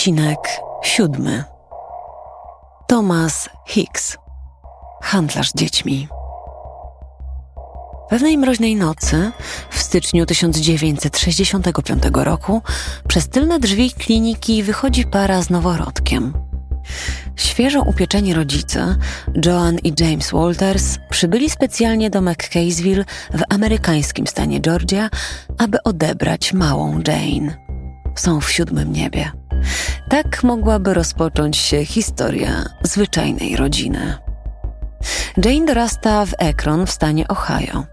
Odcinek siódmy. Thomas Hicks, handlarz dziećmi. Pewnej mroźnej nocy, w styczniu 1965 roku, przez tylne drzwi kliniki wychodzi para z noworodkiem. Świeżo upieczeni rodzice, Joan i James Walters, przybyli specjalnie do McCaysville w amerykańskim stanie Georgia, aby odebrać małą Jane. Są w siódmym niebie. Tak mogłaby rozpocząć się historia zwyczajnej rodziny. Jane dorasta w Akron w stanie Ohio.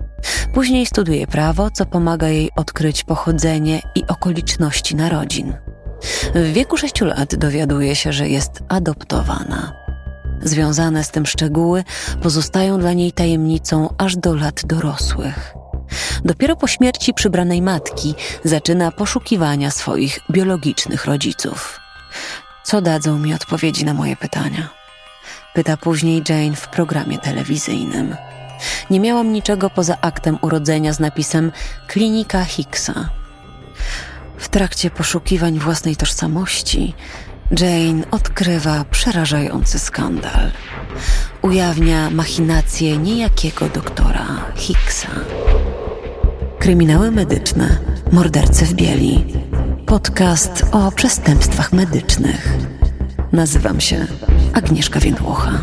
Później studiuje prawo, co pomaga jej odkryć pochodzenie i okoliczności narodzin. W wieku sześciu lat dowiaduje się, że jest adoptowana. Związane z tym szczegóły pozostają dla niej tajemnicą aż do lat dorosłych. Dopiero po śmierci przybranej matki zaczyna poszukiwania swoich biologicznych rodziców. Co dadzą mi odpowiedzi na moje pytania? Pyta później Jane w programie telewizyjnym. Nie miałam niczego poza aktem urodzenia z napisem Klinika Hicksa. W trakcie poszukiwań własnej tożsamości Jane odkrywa przerażający skandal. Ujawnia machinację niejakiego doktora Hicksa. Kryminały medyczne, mordercy w bieli. Podcast o przestępstwach medycznych. Nazywam się Agnieszka Więdłocha.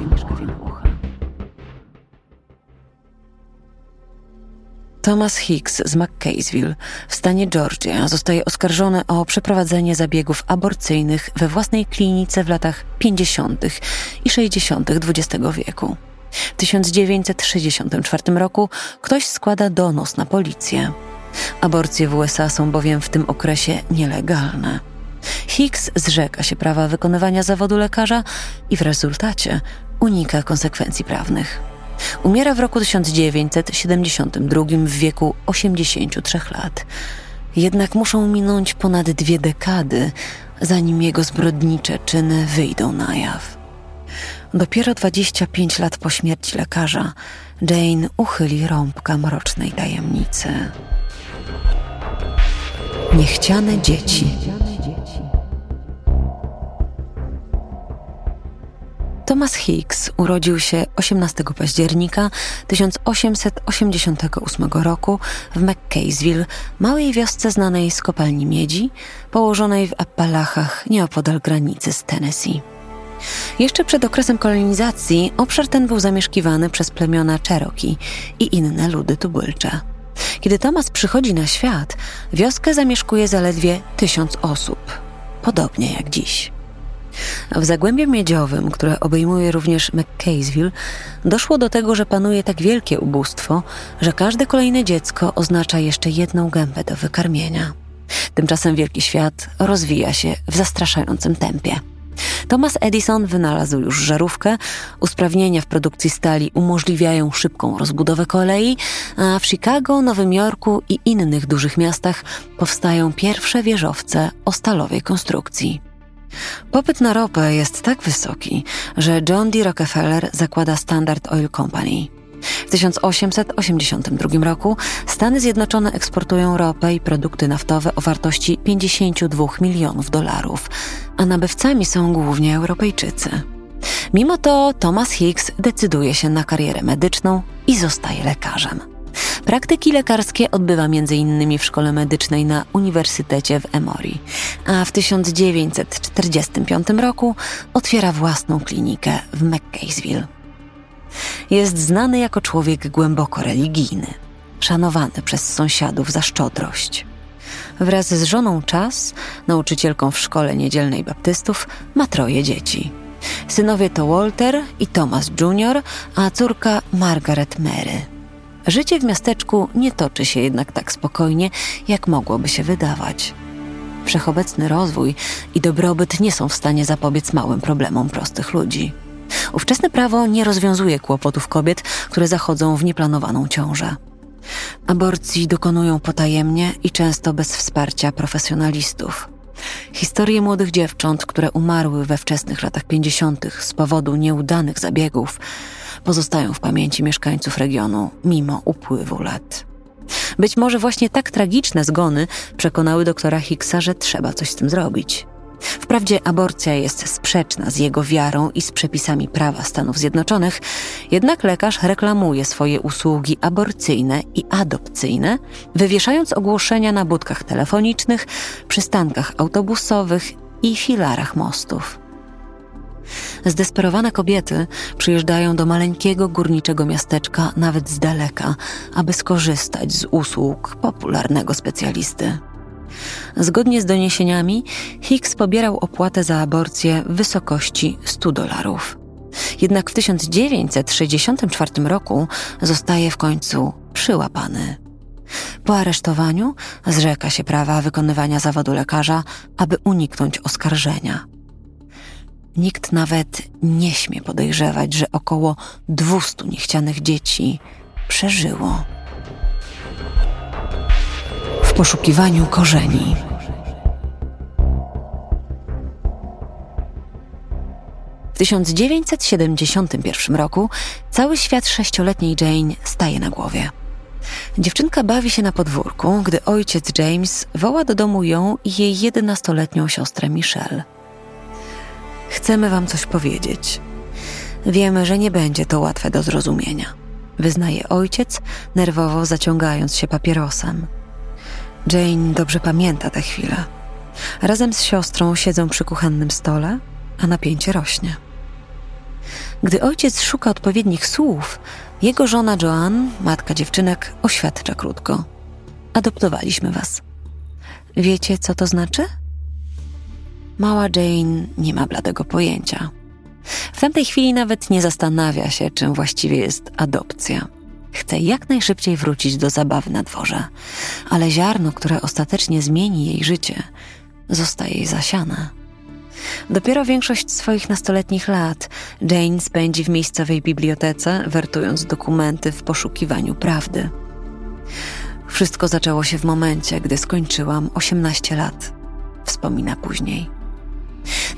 Thomas Hicks z McCaysville w stanie Georgia zostaje oskarżony o przeprowadzenie zabiegów aborcyjnych we własnej klinice w latach 50. i 60. XX wieku. W 1964 roku ktoś składa donos na policję. Aborcje w USA są bowiem w tym okresie nielegalne. Hicks zrzeka się prawa wykonywania zawodu lekarza i w rezultacie unika konsekwencji prawnych. Umiera w roku 1972 w wieku 83 lat. Jednak muszą minąć ponad dwie dekady, zanim jego zbrodnicze czyny wyjdą na jaw. Dopiero 25 lat po śmierci lekarza Jane uchyli rąbka mrocznej tajemnicy. Niechciane dzieci. Thomas Hicks urodził się 18 października 1888 roku w McCaysville, małej wiosce znanej z kopalni miedzi, położonej w Appalachach nieopodal granicy z Tennessee. Jeszcze przed okresem kolonizacji obszar ten był zamieszkiwany przez plemiona Cherokee i inne ludy tubylcze. Kiedy Thomas przychodzi na świat, wioskę zamieszkuje zaledwie tysiąc osób, podobnie jak dziś. W Zagłębiu Miedziowym, które obejmuje również McCaysville, doszło do tego, że panuje tak wielkie ubóstwo, że każde kolejne dziecko oznacza jeszcze jedną gębę do wykarmienia. Tymczasem wielki świat rozwija się w zastraszającym tempie. Thomas Edison wynalazł już żarówkę, usprawnienia w produkcji stali umożliwiają szybką rozbudowę kolei, a w Chicago, Nowym Jorku i innych dużych miastach powstają pierwsze wieżowce o stalowej konstrukcji. Popyt na ropę jest tak wysoki, że John D. Rockefeller zakłada Standard Oil Company. W 1882 roku Stany Zjednoczone eksportują ropę i produkty naftowe o wartości 52 milionów dolarów, a nabywcami są głównie Europejczycy. Mimo to Thomas Hicks decyduje się na karierę medyczną i zostaje lekarzem. Praktyki lekarskie odbywa m.in. w szkole medycznej na Uniwersytecie w Emory, a w 1945 roku otwiera własną klinikę w McCaysville. Jest znany jako człowiek głęboko religijny, szanowany przez sąsiadów za szczodrość. Wraz z żoną Czas, nauczycielką w szkole niedzielnej baptystów, ma troje dzieci. Synowie to Walter i Thomas Jr., a córka Margaret Mary. Życie w miasteczku nie toczy się jednak tak spokojnie, jak mogłoby się wydawać. Wszechobecny rozwój i dobrobyt nie są w stanie zapobiec małym problemom prostych ludzi. Ówczesne prawo nie rozwiązuje kłopotów kobiet, które zachodzą w nieplanowaną ciążę. Aborcji dokonują potajemnie i często bez wsparcia profesjonalistów. Historie młodych dziewcząt, które umarły we wczesnych latach 50. z powodu nieudanych zabiegów, pozostają w pamięci mieszkańców regionu mimo upływu lat. Być może właśnie tak tragiczne zgony przekonały doktora Hicksa, że trzeba coś z tym zrobić. Wprawdzie aborcja jest sprzeczna z jego wiarą i z przepisami prawa Stanów Zjednoczonych, jednak lekarz reklamuje swoje usługi aborcyjne i adopcyjne, wywieszając ogłoszenia na budkach telefonicznych, przystankach autobusowych i filarach mostów. Zdesperowane kobiety przyjeżdżają do maleńkiego górniczego miasteczka nawet z daleka, aby skorzystać z usług popularnego specjalisty. Zgodnie z doniesieniami, Hicks pobierał opłatę za aborcję w wysokości 100 dolarów. Jednak w 1964 roku zostaje w końcu przyłapany. Po aresztowaniu zrzeka się prawa wykonywania zawodu lekarza, aby uniknąć oskarżenia. Nikt nawet nie śmie podejrzewać, że około 200 niechcianych dzieci przeżyło. Poszukiwaniu korzeni. W 1971 roku cały świat sześcioletniej Jane staje na głowie. Dziewczynka bawi się na podwórku, gdy ojciec James woła do domu ją i jej jedenastoletnią siostrę Michelle. Chcemy wam coś powiedzieć. Wiemy, że nie będzie to łatwe do zrozumienia. Wyznaje ojciec, nerwowo zaciągając się papierosem. Jane dobrze pamięta tę chwilę. Razem z siostrą siedzą przy kuchennym stole, a napięcie rośnie. Gdy ojciec szuka odpowiednich słów, jego żona Joan, matka dziewczynek, oświadcza krótko: Adoptowaliśmy was. Wiecie, co to znaczy? Mała Jane nie ma bladego pojęcia. W tamtej chwili nawet nie zastanawia się, czym właściwie jest adopcja. Chce jak najszybciej wrócić do zabawy na dworze, ale ziarno, które ostatecznie zmieni jej życie, zostaje jej zasiane. Dopiero większość swoich nastoletnich lat Jane spędzi w miejscowej bibliotece, wertując dokumenty w poszukiwaniu prawdy. Wszystko zaczęło się w momencie, gdy skończyłam 18 lat, wspomina później.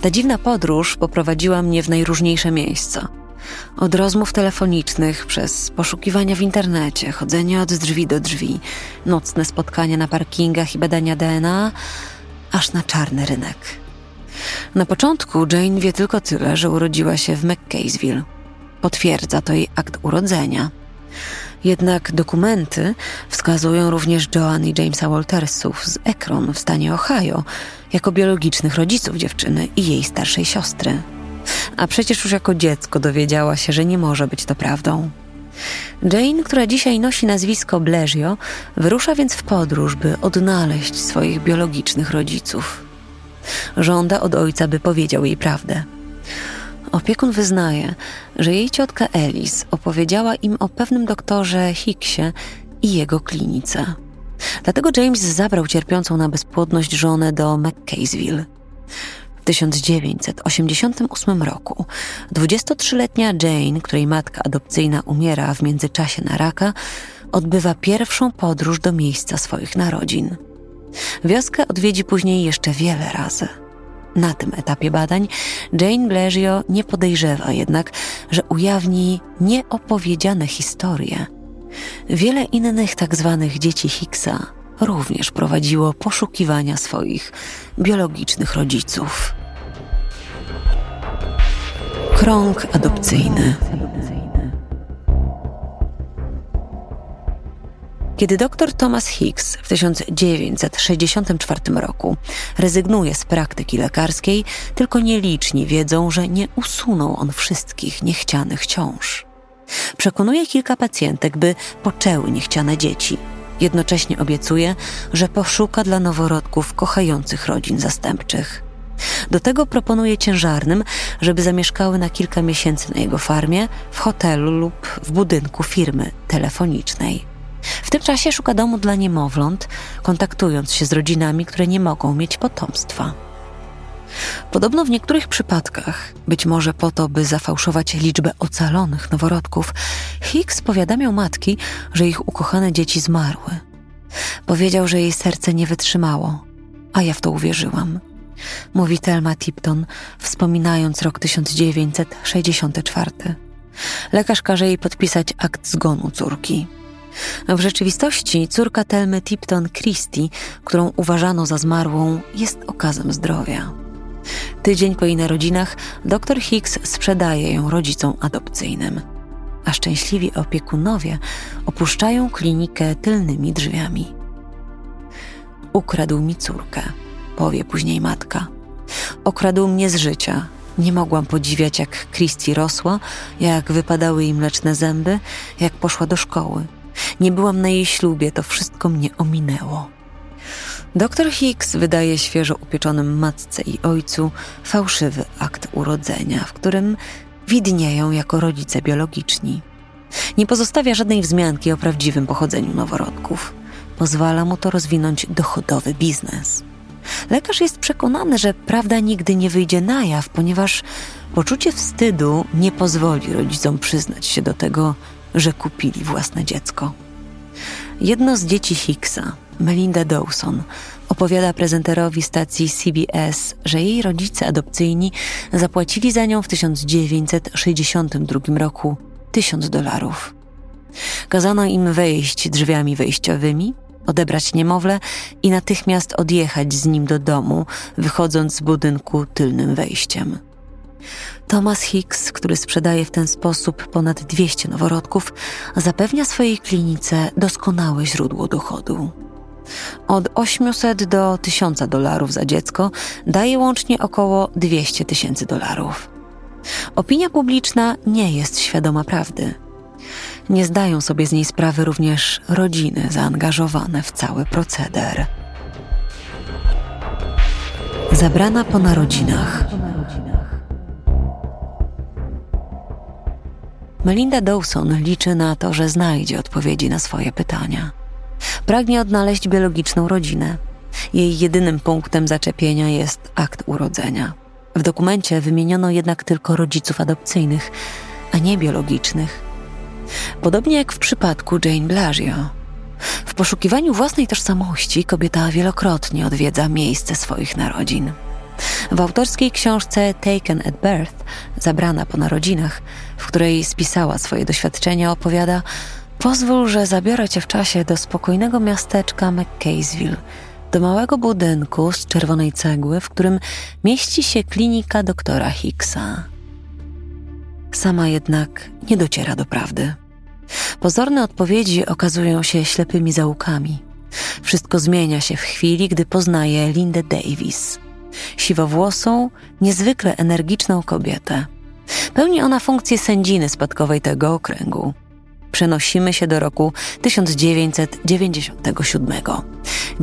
Ta dziwna podróż poprowadziła mnie w najróżniejsze miejsca. Od rozmów telefonicznych, przez poszukiwania w internecie, chodzenie od drzwi do drzwi, nocne spotkania na parkingach i badania DNA, aż na czarny rynek. Na początku Jane wie tylko tyle, że urodziła się w McCaysville. Potwierdza to jej akt urodzenia. Jednak dokumenty wskazują również Joan i Jamesa Waltersów z Ekron w stanie Ohio jako biologicznych rodziców dziewczyny i jej starszej siostry. A przecież już jako dziecko dowiedziała się, że nie może być to prawdą. Jane, która dzisiaj nosi nazwisko Bleżio, wyrusza więc w podróż, by odnaleźć swoich biologicznych rodziców. Żąda od ojca, by powiedział jej prawdę. Opiekun wyznaje, że jej ciotka Elis opowiedziała im o pewnym doktorze Hicksie i jego klinice. Dlatego James zabrał cierpiącą na bezpłodność żonę do McCaysville. W 1988 roku 23-letnia Jane, której matka adopcyjna umiera w międzyczasie na raka, odbywa pierwszą podróż do miejsca swoich narodzin. Wioskę odwiedzi później jeszcze wiele razy. Na tym etapie badań Jane Bleggio nie podejrzewa jednak, że ujawni nieopowiedziane historie. Wiele innych tak zwanych dzieci Hicksa również prowadziło poszukiwania swoich biologicznych rodziców. Krąg adopcyjny. Kiedy dr Thomas Hicks w 1964 roku rezygnuje z praktyki lekarskiej, tylko nieliczni wiedzą, że nie usunął on wszystkich niechcianych ciąż. Przekonuje kilka pacjentek, by poczęły niechciane dzieci. Jednocześnie obiecuje, że poszuka dla noworodków kochających rodzin zastępczych. Do tego proponuje ciężarnym, żeby zamieszkały na kilka miesięcy na jego farmie, w hotelu lub w budynku firmy telefonicznej. W tym czasie szuka domu dla niemowląt, kontaktując się z rodzinami, które nie mogą mieć potomstwa. Podobno w niektórych przypadkach, być może po to, by zafałszować liczbę ocalonych noworodków, Hicks powiadamiał matki, że ich ukochane dzieci zmarły. Powiedział, że jej serce nie wytrzymało, a ja w to uwierzyłam. Mówi Telma Tipton, wspominając rok 1964. Lekarz każe jej podpisać akt zgonu córki. W rzeczywistości córka Telmy Tipton Christie, którą uważano za zmarłą, jest okazem zdrowia. Tydzień po jej narodzinach dr Hicks sprzedaje ją rodzicom adopcyjnym, a szczęśliwi opiekunowie opuszczają klinikę tylnymi drzwiami. Ukradł mi córkę, powie później matka. Okradł mnie z życia. Nie mogłam podziwiać, jak Christy rosła, jak wypadały jej mleczne zęby, jak poszła do szkoły. Nie byłam na jej ślubie, to wszystko mnie ominęło. Doktor Hicks wydaje świeżo upieczonym matce i ojcu fałszywy akt urodzenia, w którym widnieją jako rodzice biologiczni. Nie pozostawia żadnej wzmianki o prawdziwym pochodzeniu noworodków. Pozwala mu to rozwinąć dochodowy biznes. Lekarz jest przekonany, że prawda nigdy nie wyjdzie na jaw, ponieważ poczucie wstydu nie pozwoli rodzicom przyznać się do tego, że kupili własne dziecko. Jedno z dzieci Hicksa, Melinda Dawson, opowiada prezenterowi stacji CBS, że jej rodzice adopcyjni zapłacili za nią w 1962 roku tysiąc dolarów. Kazano im wejść drzwiami wejściowymi, odebrać niemowlę i natychmiast odjechać z nim do domu, wychodząc z budynku tylnym wejściem. Thomas Hicks, który sprzedaje w ten sposób ponad 200 noworodków, zapewnia swojej klinice doskonałe źródło dochodu. Od 800 do 1000 dolarów za dziecko daje łącznie około 200 tysięcy dolarów. Opinia publiczna nie jest świadoma prawdy. Nie zdają sobie z niej sprawy również rodziny zaangażowane w cały proceder. Zabrana po narodzinach. Melinda Dawson liczy na to, że znajdzie odpowiedzi na swoje pytania. Pragnie odnaleźć biologiczną rodzinę. Jej jedynym punktem zaczepienia jest akt urodzenia. W dokumencie wymieniono jednak tylko rodziców adopcyjnych, a nie biologicznych. Podobnie jak w przypadku Jane Blasio. W poszukiwaniu własnej tożsamości kobieta wielokrotnie odwiedza miejsce swoich narodzin. W autorskiej książce Taken at Birth, zabrana po narodzinach, w której spisała swoje doświadczenia, opowiada: Pozwól, że zabiorę cię w czasie do spokojnego miasteczka McCaysville, do małego budynku z czerwonej cegły, w którym mieści się klinika doktora Hicksa. Sama jednak nie dociera do prawdy. Pozorne odpowiedzi okazują się ślepymi zaułkami. Wszystko zmienia się w chwili, gdy poznaje Lindę Davis, siwowłosą, niezwykle energiczną kobietę. Pełni ona funkcję sędziny spadkowej tego okręgu. Przenosimy się do roku 1997.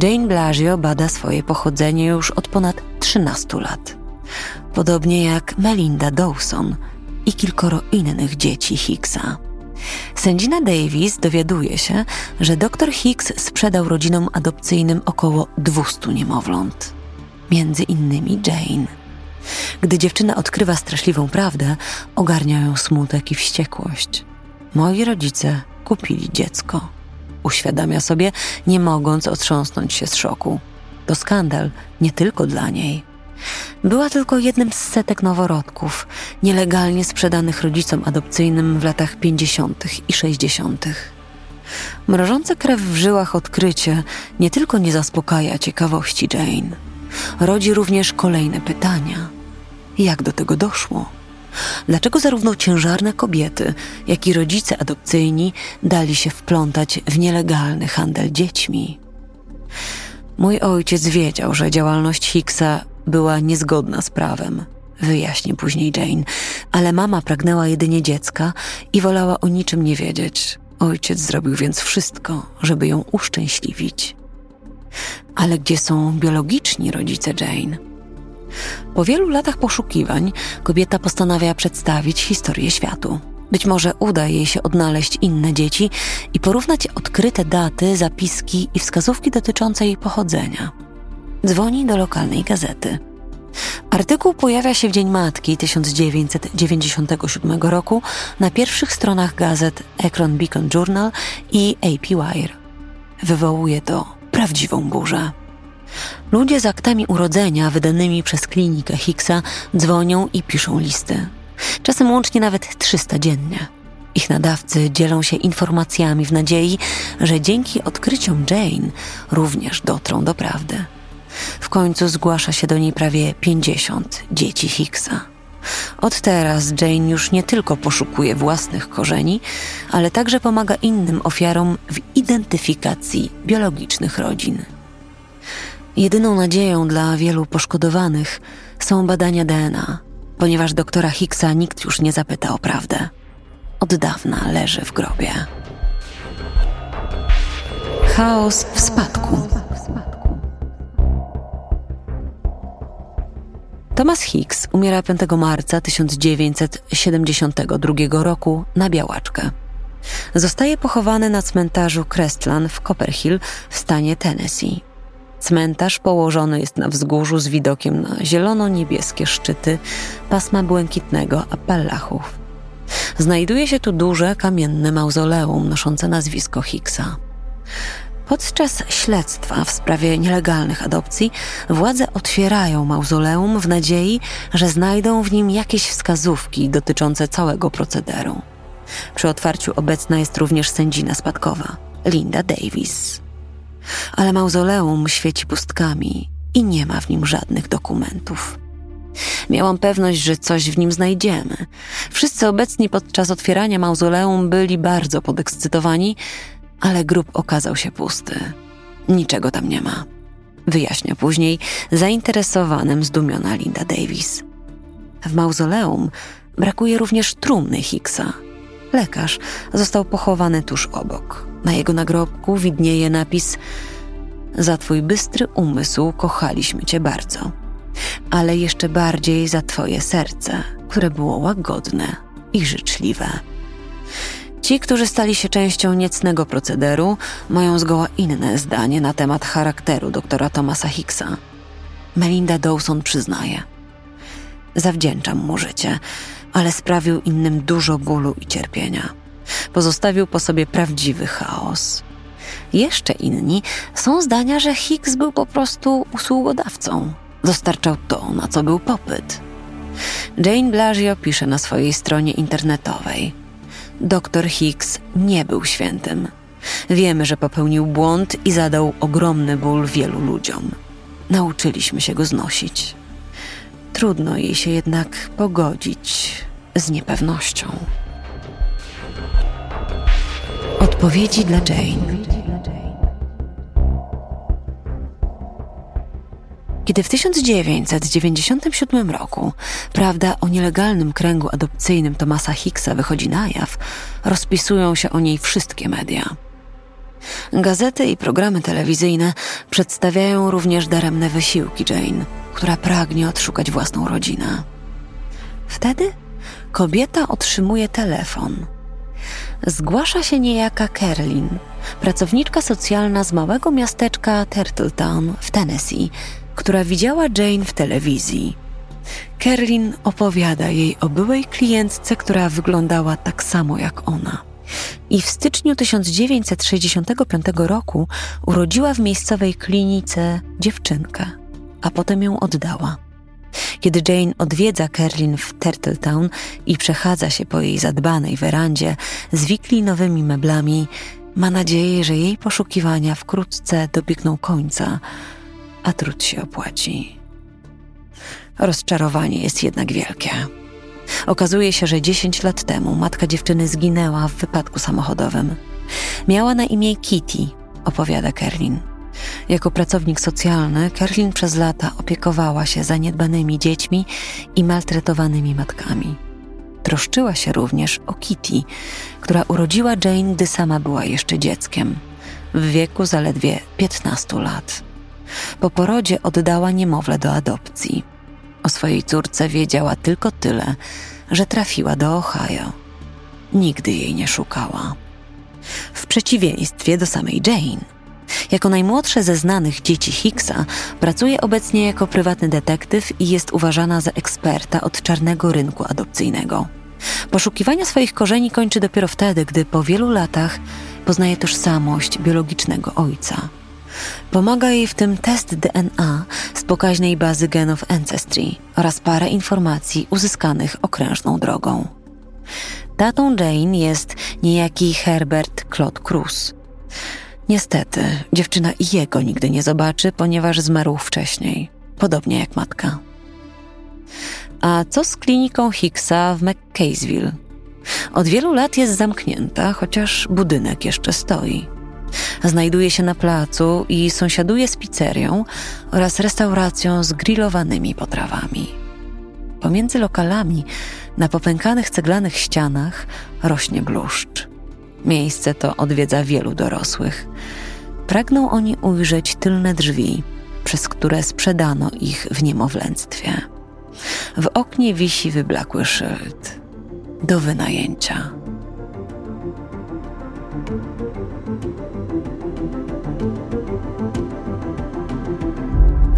Jane Blasio bada swoje pochodzenie już od ponad 13 lat. Podobnie jak Melinda Dawson i kilkoro innych dzieci Hicksa. Sędzina Davis dowiaduje się, że dr Hicks sprzedał rodzinom adopcyjnym około 200 niemowląt, między innymi Jane. Gdy dziewczyna odkrywa straszliwą prawdę, ogarnia ją smutek i wściekłość. Moi rodzice kupili dziecko. Uświadamia sobie, nie mogąc otrząsnąć się z szoku. To skandal nie tylko dla niej. Była tylko jednym z setek noworodków, nielegalnie sprzedanych rodzicom adopcyjnym w latach 50. i 60. Mrożące krew w żyłach odkrycie nie tylko nie zaspokaja ciekawości Jane, rodzi również kolejne pytania. Jak do tego doszło? Dlaczego zarówno ciężarne kobiety, jak i rodzice adopcyjni dali się wplątać w nielegalny handel dziećmi? Mój ojciec wiedział, że działalność Hicksa była niezgodna z prawem, wyjaśni później Jane, ale mama pragnęła jedynie dziecka i wolała o niczym nie wiedzieć. Ojciec zrobił więc wszystko, żeby ją uszczęśliwić. Ale gdzie są biologiczni rodzice Jane? Po wielu latach poszukiwań kobieta postanawia przedstawić historię światu. Być może uda jej się odnaleźć inne dzieci i porównać odkryte daty, zapiski i wskazówki dotyczące jej pochodzenia. Dzwoni do lokalnej gazety. Artykuł pojawia się w Dzień Matki 1997 roku na pierwszych stronach gazet Akron Beacon Journal i AP Wire. Wywołuje to prawdziwą burzę. Ludzie z aktami urodzenia wydanymi przez klinikę Hicksa dzwonią i piszą listy. Czasem łącznie nawet 300 dziennie. Ich nadawcy dzielą się informacjami w nadziei, że dzięki odkryciom Jane również dotrą do prawdy. W końcu zgłasza się do niej prawie 50 dzieci Hicksa. Od teraz Jane już nie tylko poszukuje własnych korzeni, ale także pomaga innym ofiarom w identyfikacji biologicznych rodzin. Jedyną nadzieją dla wielu poszkodowanych są badania DNA, ponieważ doktora Hicksa nikt już nie zapyta o prawdę. Od dawna leży w grobie. Chaos w spadku. Thomas Hicks umiera 5 marca 1972 roku na białaczkę. Zostaje pochowany na cmentarzu Crestland w Copperhill w stanie Tennessee. Cmentarz położony jest na wzgórzu z widokiem na zielono-niebieskie szczyty pasma błękitnego Appalachów. Znajduje się tu duże kamienne mauzoleum noszące nazwisko Hicksa. Podczas śledztwa w sprawie nielegalnych adopcji władze otwierają mauzoleum w nadziei, że znajdą w nim jakieś wskazówki dotyczące całego procederu. Przy otwarciu obecna jest również sędzina spadkowa, Linda Davis. Ale mauzoleum świeci pustkami i nie ma w nim żadnych dokumentów. Miałam pewność, że coś w nim znajdziemy. Wszyscy obecni podczas otwierania mauzoleum byli bardzo podekscytowani, ale grób okazał się pusty. Niczego tam nie ma. Wyjaśnia później zainteresowanym zdumiona Linda Davis. W mauzoleum brakuje również trumny Hicksa. Lekarz został pochowany tuż obok. Na jego nagrobku widnieje napis Za twój bystry umysł kochaliśmy cię bardzo, ale jeszcze bardziej za twoje serce, które było łagodne i życzliwe. Ci, którzy stali się częścią niecnego procederu, mają zgoła inne zdanie na temat charakteru doktora Thomasa Hicksa. Melinda Dawson przyznaje: Zawdzięczam mu życie, ale sprawił innym dużo bólu i cierpienia. Pozostawił po sobie prawdziwy chaos. Jeszcze inni są zdania, że Hicks był po prostu usługodawcą. Dostarczał to, na co był popyt. Jane Blagio pisze na swojej stronie internetowej – Doktor Hicks nie był świętym. Wiemy, że popełnił błąd i zadał ogromny ból wielu ludziom. Nauczyliśmy się go znosić. Trudno jej się jednak pogodzić z niepewnością. Odpowiedzi dla Jane. Kiedy w 1997 roku prawda o nielegalnym kręgu adopcyjnym Tomasa Hicksa wychodzi na jaw, rozpisują się o niej wszystkie media. Gazety i programy telewizyjne przedstawiają również daremne wysiłki Jane, która pragnie odszukać własną rodzinę. Wtedy kobieta otrzymuje telefon. Zgłasza się niejaka Kerlin, pracowniczka socjalna z małego miasteczka Turtletown w Tennessee, która widziała Jane w telewizji. Kerlin opowiada jej o byłej klientce, która wyglądała tak samo jak ona. I w styczniu 1965 roku urodziła w miejscowej klinice dziewczynkę, a potem ją oddała. Kiedy Jane odwiedza Kerlin w Turtletown i przechadza się po jej zadbanej werandzie z wiklinowymi meblami, ma nadzieję, że jej poszukiwania wkrótce dobiegną końca, a trud się opłaci. Rozczarowanie jest jednak wielkie. Okazuje się, że 10 lat temu matka dziewczyny zginęła w wypadku samochodowym. Miała na imię Kitty, opowiada Kerlin. Jako pracownik socjalny, Kerlin przez lata opiekowała się zaniedbanymi dziećmi i maltretowanymi matkami. Troszczyła się również o Kitty, która urodziła Jane, gdy sama była jeszcze dzieckiem, w wieku zaledwie 15 lat. Po porodzie oddała niemowlę do adopcji. O swojej córce wiedziała tylko tyle, że trafiła do Ohio. Nigdy jej nie szukała. W przeciwieństwie do samej Jane. Jako najmłodsze ze znanych dzieci Hicksa, pracuje obecnie jako prywatny detektyw i jest uważana za eksperta od czarnego rynku adopcyjnego. Poszukiwania swoich korzeni kończy dopiero wtedy, gdy po wielu latach poznaje tożsamość biologicznego ojca. Pomaga jej w tym test DNA z pokaźnej bazy genów Ancestry oraz parę informacji uzyskanych okrężną drogą. Tatą Jane jest niejaki Herbert Claude Cruz. Niestety, dziewczyna i jego nigdy nie zobaczy, ponieważ zmarł wcześniej, podobnie jak matka. A co z kliniką Hicksa w McCaysville? Od wielu lat jest zamknięta, chociaż budynek jeszcze stoi. Znajduje się na placu i sąsiaduje z pizzerią oraz restauracją z grillowanymi potrawami. Pomiędzy lokalami, na popękanych ceglanych ścianach, rośnie bluszcz. Miejsce to odwiedza wielu dorosłych. Pragną oni ujrzeć tylne drzwi, przez które sprzedano ich w niemowlęctwie. W oknie wisi wyblakły szyld do wynajęcia.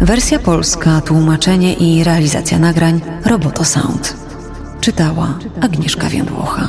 Wersja polska, tłumaczenie i realizacja nagrań Roboto Sound. Czytała Agnieszka Więdłocha.